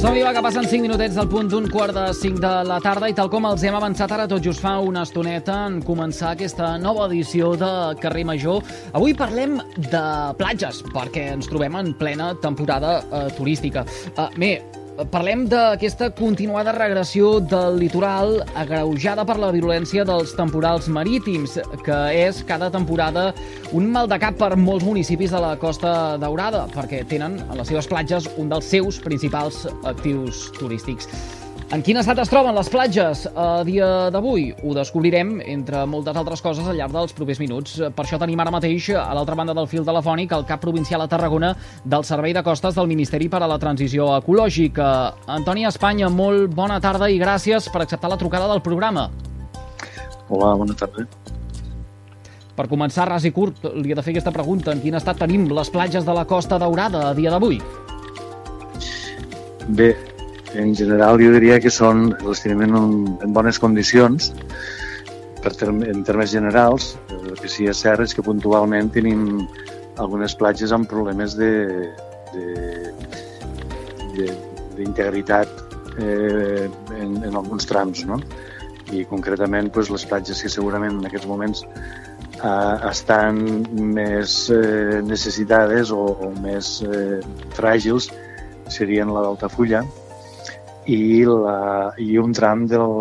Som-hi, va, que passen 5 minutets del punt d'un quart de 5 de la tarda i tal com els hem avançat ara tot just fa una estoneta en començar aquesta nova edició de Carrer Major. Avui parlem de platges, perquè ens trobem en plena temporada eh, turística. Eh, bé, Parlem d'aquesta continuada regressió del litoral agreujada per la virulència dels temporals marítims, que és cada temporada un mal de cap per molts municipis de la Costa Daurada, perquè tenen a les seves platges un dels seus principals actius turístics. En quin estat es troben les platges a dia d'avui? Ho descobrirem, entre moltes altres coses, al llarg dels propers minuts. Per això tenim ara mateix, a l'altra banda del fil telefònic, el cap provincial a Tarragona del Servei de Costes del Ministeri per a la Transició Ecològica. Antoni Espanya, molt bona tarda i gràcies per acceptar la trucada del programa. Hola, bona tarda. Per començar, ras i curt, li he de fer aquesta pregunta. En quin estat tenim les platges de la Costa Daurada a dia d'avui? Bé, en general jo diria que són, les tenim en, en bones condicions, per term, en termes generals, el que sí que és cert és que puntualment tenim algunes platges amb problemes de, d'integritat eh, en, en alguns trams, no? I concretament pues, les platges que segurament en aquests moments eh, estan més eh, necessitades o, o més eh, fràgils serien la d'Altafulla, i, la, i un tram del,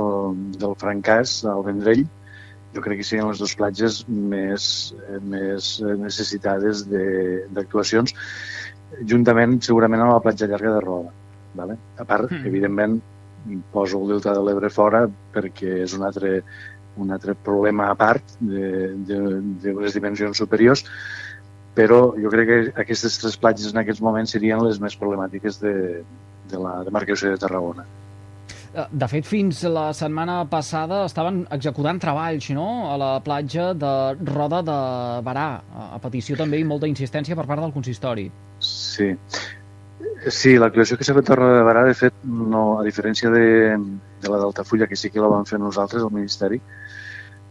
del Francàs, al Vendrell, jo crec que serien les dues platges més, més necessitades d'actuacions, juntament segurament amb la platja llarga de Roda. Vale? A part, mm. evidentment, poso el Delta de l'Ebre fora perquè és un altre, un altre problema a part de, de, de les dimensions superiors, però jo crec que aquestes tres platges en aquests moments serien les més problemàtiques de, de la demarcació de Tarragona. Eh, de fet, fins la setmana passada estaven executant treballs no? a la platja de Roda de Barà, a petició també i molta insistència per part del consistori. Sí, sí l'actuació que s'ha fet a Roda de Barà, de fet, no, a diferència de, de la d'Altafulla, que sí que la vam fer nosaltres, el Ministeri,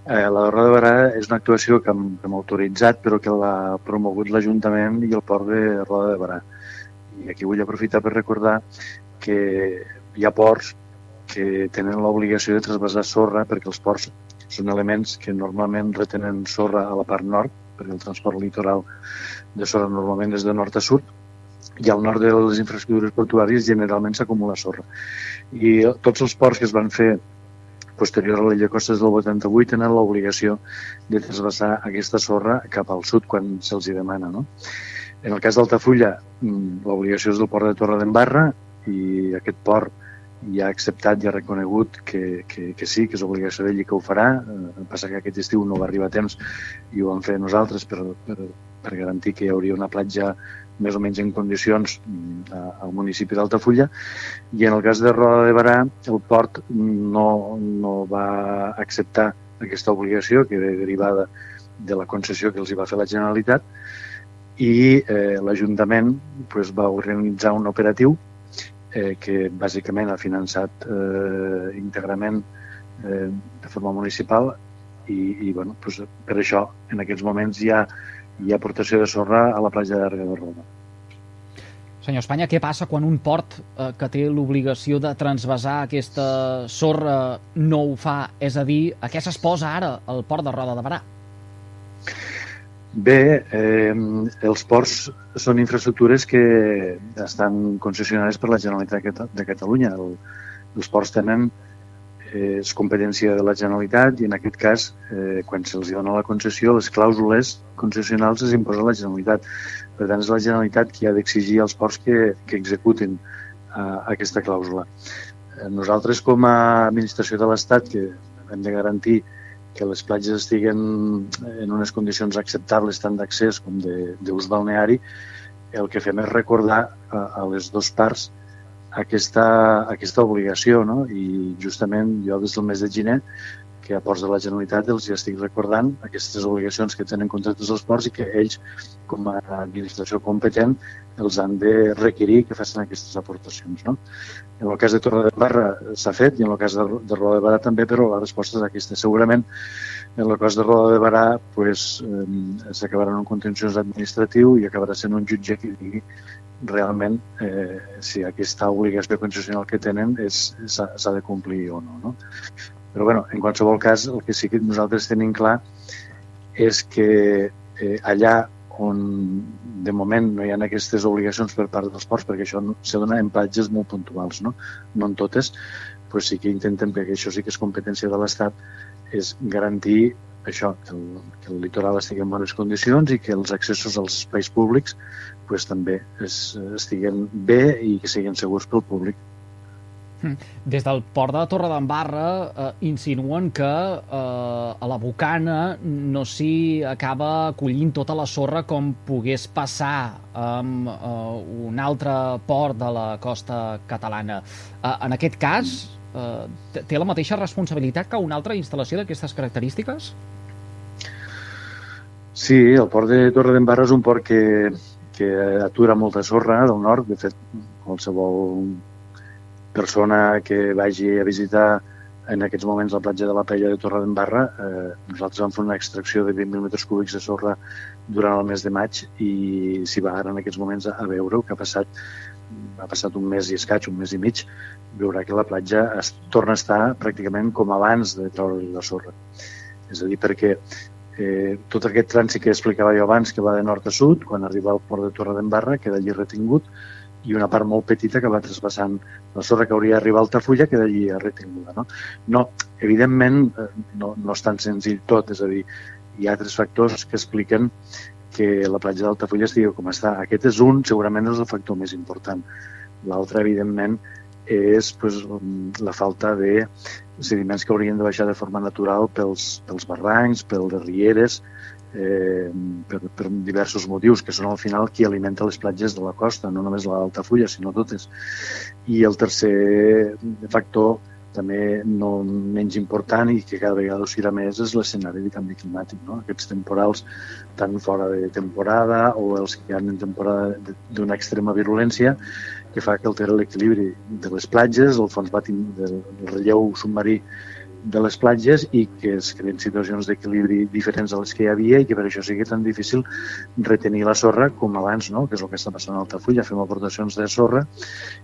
eh, la de Roda de Barà és una actuació que hem, que hem autoritzat, però que l'ha promogut l'Ajuntament i el port de Roda de Barà i aquí vull aprofitar per recordar que hi ha ports que tenen l'obligació de trasbassar sorra perquè els ports són elements que normalment retenen sorra a la part nord, perquè el transport litoral de sorra normalment és de nord a sud, i al nord de les infraestructures portuàries generalment s'acumula sorra. I tots els ports que es van fer posterior a la llei Costes del 88 tenen l'obligació de trasbassar aquesta sorra cap al sud quan se'ls demana. No? En el cas d'Altafulla, mm, l'obligació és del port de Torre d'Embarra i aquest port ja ha acceptat i ha reconegut que, que, que sí, que és obligació d'ell i que ho farà. Eh, passa que aquest estiu no va arribar a temps i ho vam fer nosaltres per, per, per garantir que hi hauria una platja més o menys en condicions mm, al municipi d'Altafulla i en el cas de Roda de Barà el port no, no va acceptar aquesta obligació que era derivada de la concessió que els hi va fer la Generalitat i eh, l'Ajuntament pues, va organitzar un operatiu eh, que bàsicament ha finançat eh, íntegrament eh, de forma municipal i, i bueno, pues, per això en aquests moments hi ha, hi ha aportació de sorra a la platja de Roma. Senyor Espanya, què passa quan un port eh, que té l'obligació de transvasar aquesta sorra no ho fa? És a dir, a què s'exposa ara el port de Roda de Barà? Bé, eh, els ports són infraestructures que estan concessionades per la Generalitat de Catalunya. El, els ports tenen eh, és competència de la Generalitat i en aquest cas, eh, quan se'ls dona la concessió, les clàusules concessionals es imposa la Generalitat. Per tant, és la Generalitat qui ha d'exigir als ports que, que executin eh, aquesta clàusula. Eh, nosaltres, com a administració de l'Estat, que hem de garantir que les platges estiguen en unes condicions acceptables tant d'accés com d'ús balneari, el que fem és recordar a, a les dues parts aquesta, aquesta obligació, no? I justament jo des del mes de gener que a Ports de la Generalitat els hi estic recordant aquestes obligacions que tenen contractes els ports i que ells, com a administració competent, els han de requerir que facin aquestes aportacions. No? En el cas de Torre de Barra s'ha fet i en el cas de, de Roda de Barà també, però la resposta és aquesta. Segurament en el cas de Roda de Barà pues, eh, en un contenciós administratiu i acabarà sent un jutge que digui realment eh, si aquesta obligació concessional que tenen s'ha de complir o no, no. Però bueno, en qualsevol cas, el que sí que nosaltres tenim clar és que eh, allà on de moment no hi ha aquestes obligacions per part dels ports, perquè això se dona en platges molt puntuals, no, no en totes, pues sí que intentem, perquè això sí que és competència de l'Estat, és garantir això, que el, que el litoral estigui en bones condicions i que els accessos als espais públics pues, també es, estiguen bé i que siguin segurs pel públic. Hm. Des del port de Torre d'Embarra eh, insinuen que eh, a la Bocana no s'hi acaba acollint tota la sorra com pogués passar amb eh, un altre port de la costa catalana. Eh, en aquest cas, eh, té la mateixa responsabilitat que una altra instal·lació d'aquestes característiques? Sí, el port de Torre d'Embarra és un port que, que atura molta sorra del nord. De fet, qualsevol persona que vagi a visitar en aquests moments la platja de la Pella de Torre d'Embarra, eh, nosaltres vam fer una extracció de 20.000 metres cúbics de sorra durant el mes de maig i si va ara en aquests moments a veure que ha passat ha passat un mes i escaig, un mes i mig, veurà que la platja es torna a estar pràcticament com abans de treure la sorra. És a dir, perquè eh, tot aquest trànsit que explicava jo abans, que va de nord a sud, quan arriba al port de Torre d'Embarra, queda allí retingut, i una part molt petita que va traspassant la sorra que hauria d'arribar a Altafulla queda allí retinguda. No? no, evidentment, eh, no, no és tan senzill tot, és a dir, hi ha altres factors que expliquen que la platja d'Altafulla estigui com està. Aquest és un, segurament és el factor més important. L'altre, evidentment, és pues, la falta de sediments que haurien de baixar de forma natural pels, pels barrancs, pel de rieres, eh, per, per diversos motius, que són al final qui alimenta les platges de la costa, no només la d'Altafulla, sinó totes. I el tercer factor, també no menys important i que cada vegada ho serà més, és l'escenari de canvi climàtic. No? Aquests temporals tan fora de temporada o els que han en temporada d'una extrema virulència que fa que altera l'equilibri de les platges, el fons batim del relleu submarí de les platges i que es creen situacions d'equilibri diferents a les que hi havia i que per això sigui tan difícil retenir la sorra com abans, no? que és el que està passant a Altafulla. Fem aportacions de sorra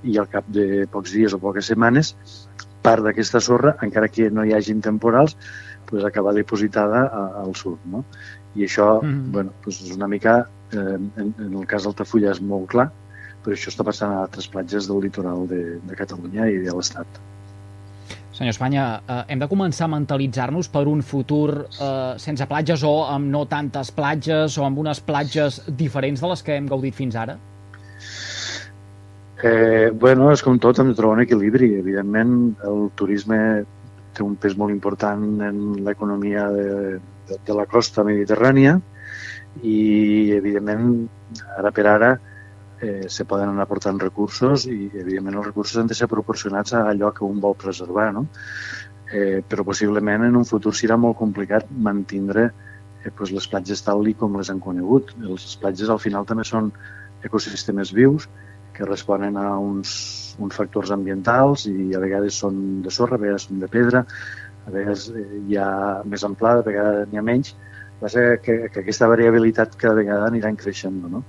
i al cap de pocs dies o poques setmanes part d'aquesta sorra, encara que no hi hagin temporals, pues, acaba dipositada al sud. No? I això mm -hmm. bueno, pues és una mica, eh, en, en el cas d'Altafulla és molt clar, però això està passant a altres platges del litoral de, de Catalunya i de l'Estat. Senyor Espanya, eh, hem de començar a mentalitzar-nos per un futur eh, sense platges o amb no tantes platges o amb unes platges diferents de les que hem gaudit fins ara? Eh, bueno, és com tot, hem de trobar un equilibri. Evidentment, el turisme té un pes molt important en l'economia de, de, de la costa mediterrània i, evidentment, ara per ara, se poden anar portant recursos i, evidentment, els recursos han de ser proporcionats a allò que un vol preservar, no? Eh, però possiblement en un futur serà molt complicat mantindre eh, pues, les platges tal com les han conegut. Les platges al final també són ecosistemes vius que responen a uns, uns factors ambientals i a vegades són de sorra, a vegades són de pedra, a vegades eh, hi ha més amplada, a vegades n'hi ha menys, ser que, que aquesta variabilitat cada vegada anirà creixent. No?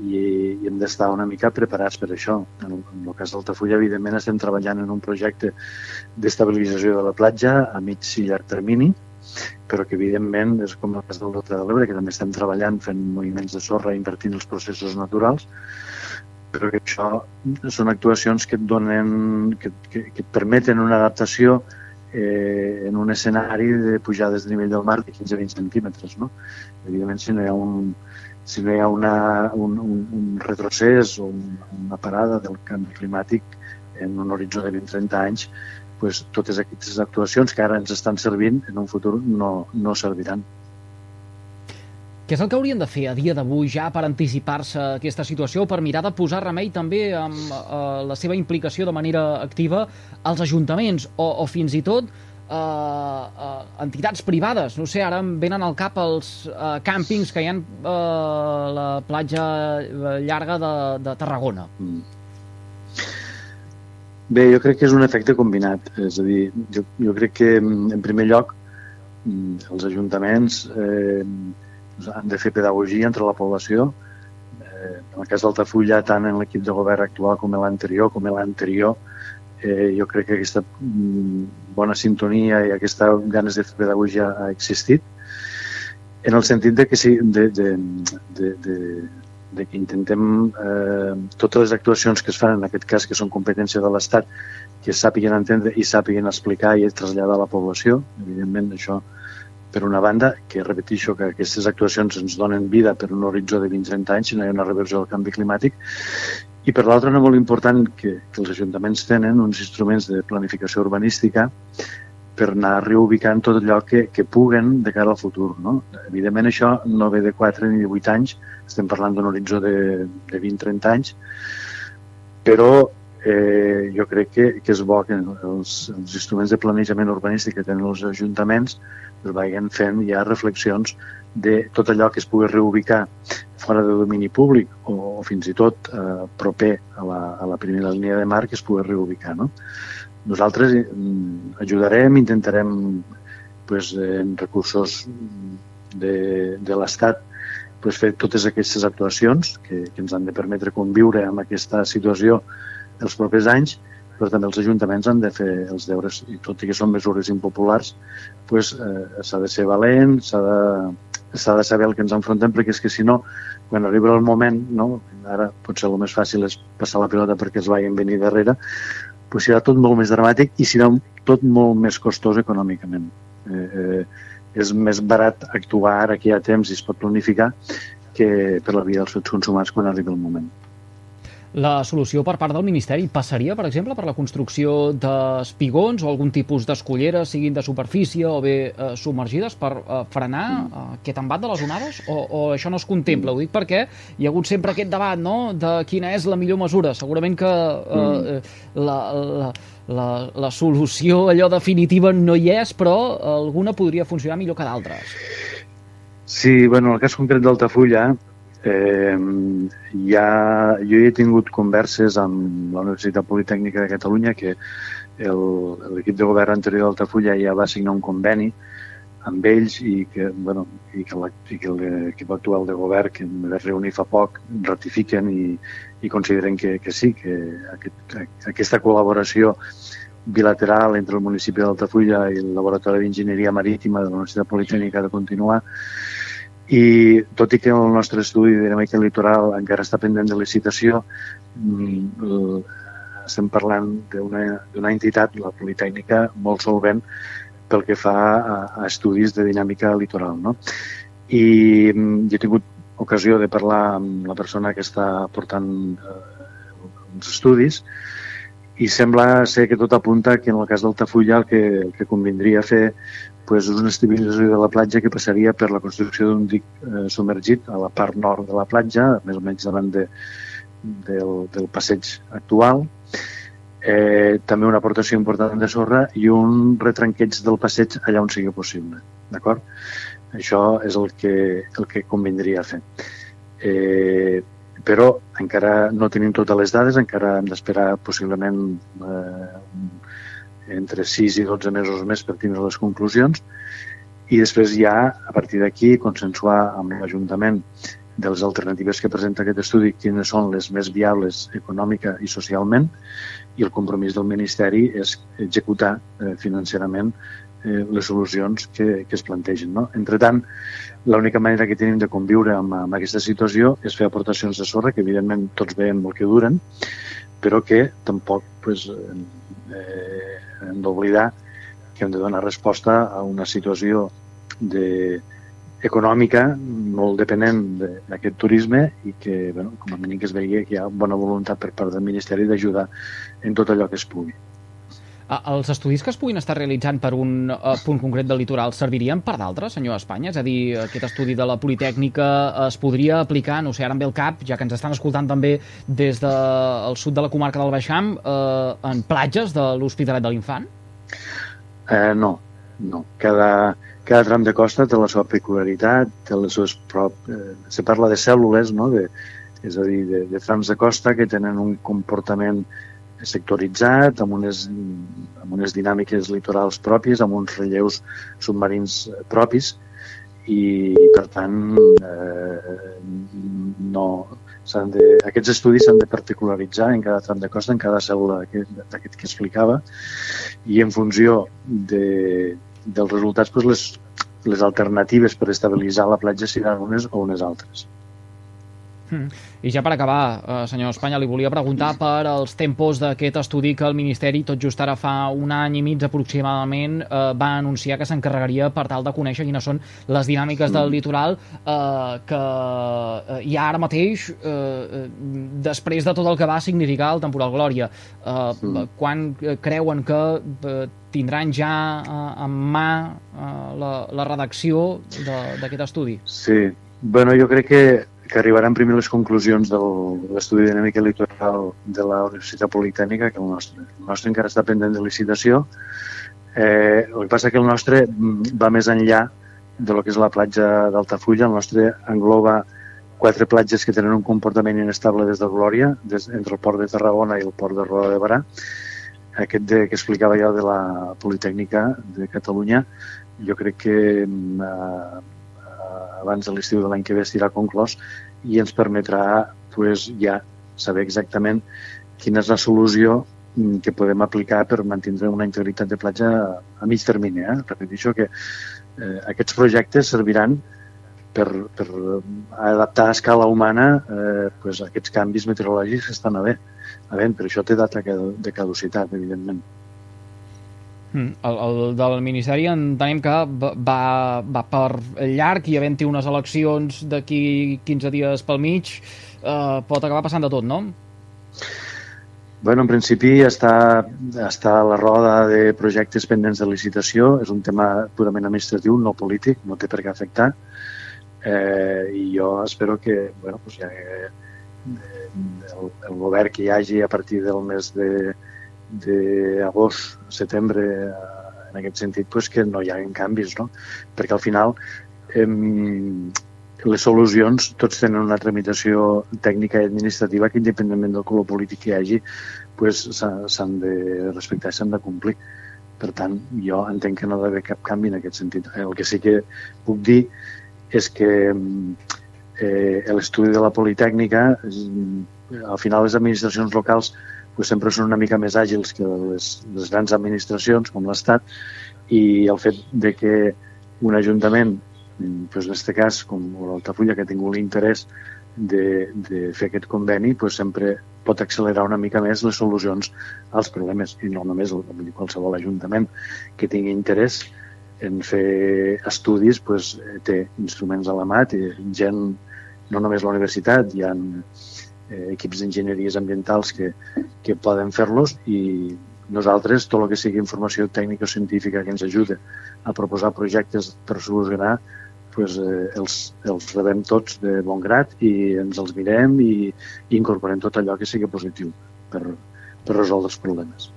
i, i hem d'estar una mica preparats per això. En, en el cas d'Altafulla, evidentment, estem treballant en un projecte d'estabilització de la platja a mig i llarg termini, però que evidentment és com el cas del Delta de l'Ebre, que també estem treballant fent moviments de sorra, invertint els processos naturals, però que això són actuacions que et donen, que, que, que et permeten una adaptació eh, en un escenari de pujades de nivell del mar de 15-20 centímetres. No? Evidentment, si no hi ha un, si no hi ha una, un, un, un retrocés o un, una parada del canvi climàtic en un horitzó de 20-30 anys, pues, totes aquestes actuacions que ara ens estan servint en un futur no, no serviran. Què és el que haurien de fer a dia d'avui ja per anticipar-se a aquesta situació, per mirar de posar remei també amb eh, la seva implicació de manera activa als ajuntaments o, o fins i tot eh, eh, entitats privades. No sé, ara em venen al cap els eh, càmpings que hi ha a la platja llarga de, de Tarragona. Mm. Bé, jo crec que és un efecte combinat. És a dir, jo, jo crec que, en primer lloc, mm, els ajuntaments eh, han de fer pedagogia entre la població, eh, eh, en el cas d'Altafulla, tant en l'equip de govern actual com en l'anterior, com en l'anterior, eh, jo crec que aquesta mm, bona sintonia i aquesta ganes de fer pedagogia ha existit, en el sentit de que sí, de, de, de, de, de que intentem eh, totes les actuacions que es fan, en aquest cas que són competència de l'Estat, que sàpiguen entendre i sàpiguen explicar i traslladar a la població. Evidentment, això per una banda, que repeteixo que aquestes actuacions ens donen vida per un horitzó de 20-30 anys si no hi ha una reversió del canvi climàtic i per l'altra, una molt important, que, que els ajuntaments tenen uns instruments de planificació urbanística per anar reubicant tot allò que, que puguen de cara al futur. No? Evidentment, això no ve de 4 ni de 8 anys, estem parlant d'un horitzó de, de 20-30 anys, però eh, jo crec que, que és bo que els, els instruments de planejament urbanístic que tenen els ajuntaments es vagin fent ja reflexions de tot allò que es pugui reubicar fora de domini públic o, o fins i tot eh, proper a la, a la primera línia de mar que es pugui reubicar. No? Nosaltres eh, ajudarem, intentarem pues, en recursos de, de l'Estat pues, fer totes aquestes actuacions que, que ens han de permetre conviure amb aquesta situació els propers anys, però també els ajuntaments han de fer els deures, i tot i que són mesures impopulars, pues, eh, s'ha de ser valent, s'ha de, de saber el que ens enfrontem, perquè és que si no, quan arriba el moment, no? ara potser el més fàcil és passar la pilota perquè es vagin venir darrere, pues serà tot molt més dramàtic i serà tot molt més costós econòmicament. Eh, eh, és més barat actuar ara que hi ha temps i es pot planificar que per la via dels fets consumats quan arribi el moment. La solució per part del Ministeri passaria, per exemple, per la construcció d'espigons o algun tipus d'escolleres, siguin de superfície o bé eh, submergides, per eh, frenar eh, aquest embat de les onades? O, o això no es contempla? Ho dic perquè hi ha hagut sempre aquest debat no? de quina és la millor mesura. Segurament que eh, mm. la, la, la, la solució allò definitiva no hi és, però alguna podria funcionar millor que d'altres. Sí, bueno, en el cas concret d'Altafulla, Eh, ja, jo he tingut converses amb la Universitat Politècnica de Catalunya que l'equip de govern anterior d'Altafulla ja va signar un conveni amb ells i que, bueno, i que l'equip actual de govern que em vaig reunir fa poc ratifiquen i, i consideren que, que sí, que aquest, aquesta col·laboració bilateral entre el municipi d'Altafulla i el Laboratori d'Enginyeria Marítima de la Universitat Politècnica de continuar i tot i que el nostre estudi de dinàmica litoral encara està pendent de licitació, mm, estem parlant d'una entitat, la Politècnica, molt solvent pel que fa a, a estudis de dinàmica litoral. No? I mm, jo he tingut ocasió de parlar amb la persona que està portant eh, uns estudis i sembla ser que tot apunta que en el cas d'Altafulla el que, el que convindria fer pues, és una estabilització de la platja que passaria per la construcció d'un dic eh, submergit a la part nord de la platja, més o menys davant de, del, del passeig actual, eh, també una aportació important de sorra i un retranqueig del passeig allà on sigui possible. D'acord? Això és el que, el que convindria fer. Eh, però encara no tenim totes les dades, encara hem d'esperar possiblement eh, entre 6 i 12 mesos més per tindre les conclusions i després ja, a partir d'aquí, consensuar amb l'Ajuntament de les alternatives que presenta aquest estudi, quines són les més viables econòmica i socialment, i el compromís del Ministeri és executar eh, financerament eh, les solucions que, que es plantegen. No? Entre tant, l'única manera que tenim de conviure amb, amb aquesta situació és fer aportacions de sorra, que evidentment tots veiem el que duren, però que tampoc pues, eh, hem d'oblidar que hem de donar resposta a una situació de, econòmica molt dependent d'aquest turisme i que, bueno, com a mínim que es vegi que hi ha bona voluntat per part del Ministeri d'ajudar en tot allò que es pugui. Els estudis que es puguin estar realitzant per un uh, punt concret del litoral servirien per d'altres, senyor Espanya? És a dir, aquest estudi de la Politècnica es podria aplicar, no sé, ara amb el cap, ja que ens estan escoltant també des del sud de la comarca del Baixam, uh, en platges de l'Hospitalet de l'Infant? Eh, no, no. Cada, cada tram de costa té la seva peculiaritat, té les seves prop... Eh, se parla de cèl·lules, no? de, és a dir, de, de trams de costa que tenen un comportament sectoritzat, amb unes, amb unes dinàmiques litorals pròpies, amb uns relleus submarins propis i, per tant, eh, no, de, aquests estudis s'han de particularitzar en cada tram de costa, en cada cèl·lula d'aquest que explicava, i en funció de, dels resultats pues les, les alternatives per estabilitzar la platja seran unes o unes altres. I ja per acabar, eh, senyor Espanya, li volia preguntar per els tempos d'aquest estudi que el Ministeri, tot just ara fa un any i mig aproximadament, eh, va anunciar que s'encarregaria per tal de conèixer quines són les dinàmiques del hmm. litoral eh, que eh, hi ha ara mateix, eh, eh, després de tot el que va significar el temporal Glòria. Eh, mm. Quan creuen que eh, tindran ja eh, en mà eh, la, la redacció d'aquest estudi? Sí, bueno, jo crec que que arribaran primer les conclusions de l'estudi de dinàmica litoral de la Universitat Politècnica que el nostre. El nostre encara està pendent de licitació. Eh, el que passa que el nostre va més enllà de lo que és la platja d'Altafulla. El nostre engloba quatre platges que tenen un comportament inestable des de Glòria, des, entre el port de Tarragona i el port de Roda de Barà. Aquest de, que explicava jo de la Politècnica de Catalunya, jo crec que eh, abans de l'estiu de l'any que ve estirà conclòs i ens permetrà pues, ja saber exactament quina és la solució mm, que podem aplicar per mantenir una integritat de platja a mig termini. Eh? Repeteixo que eh, aquests projectes serviran per, per adaptar a escala humana eh, pues, aquests canvis meteorològics que estan havent. havent. Per això té data de caducitat, evidentment. Mm, el, el del Ministeri entenem que va, va per llarg i havent-hi unes eleccions d'aquí 15 dies pel mig eh, pot acabar passant de tot, no? Bueno, en principi està, està a la roda de projectes pendents de licitació. És un tema purament administratiu, no polític, no té per què afectar. Eh, I jo espero que bueno, pues ja, eh, el, el govern que hi hagi a partir del mes de, d'agost, setembre, en aquest sentit, pues, que no hi ha canvis, no? Perquè al final em, les solucions tots tenen una tramitació tècnica i administrativa que independentment del color polític que hi hagi pues, s'han de respectar i s'han de complir. Per tant, jo entenc que no ha d'haver cap canvi en aquest sentit. El que sí que puc dir és que eh, l'estudi de la Politècnica, al final les administracions locals pues, sempre són una mica més àgils que les, les grans administracions com l'Estat i el fet de que un ajuntament, pues, en aquest cas, com l'Altafulla, que ha tingut l'interès de, de fer aquest conveni, pues, sempre pot accelerar una mica més les solucions als problemes, i no només el, qualsevol ajuntament que tingui interès en fer estudis pues, té instruments a la mà, té gent, no només la universitat, hi ha eh, equips d'enginyeries ambientals que, que poden fer-los i nosaltres, tot el que sigui informació tècnica o científica que ens ajude a proposar projectes per solucionar, pues, eh, els, els rebem tots de bon grat i ens els mirem i, i incorporem tot allò que sigui positiu per, per resoldre els problemes.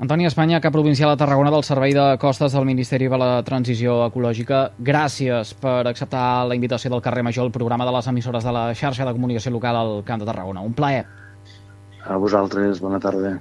Antoni Espanya, cap provincial a Tarragona del Servei de Costes del Ministeri de la Transició Ecològica. Gràcies per acceptar la invitació del carrer Major al programa de les emissores de la xarxa de comunicació local al Camp de Tarragona. Un plaer. A vosaltres, bona tarda.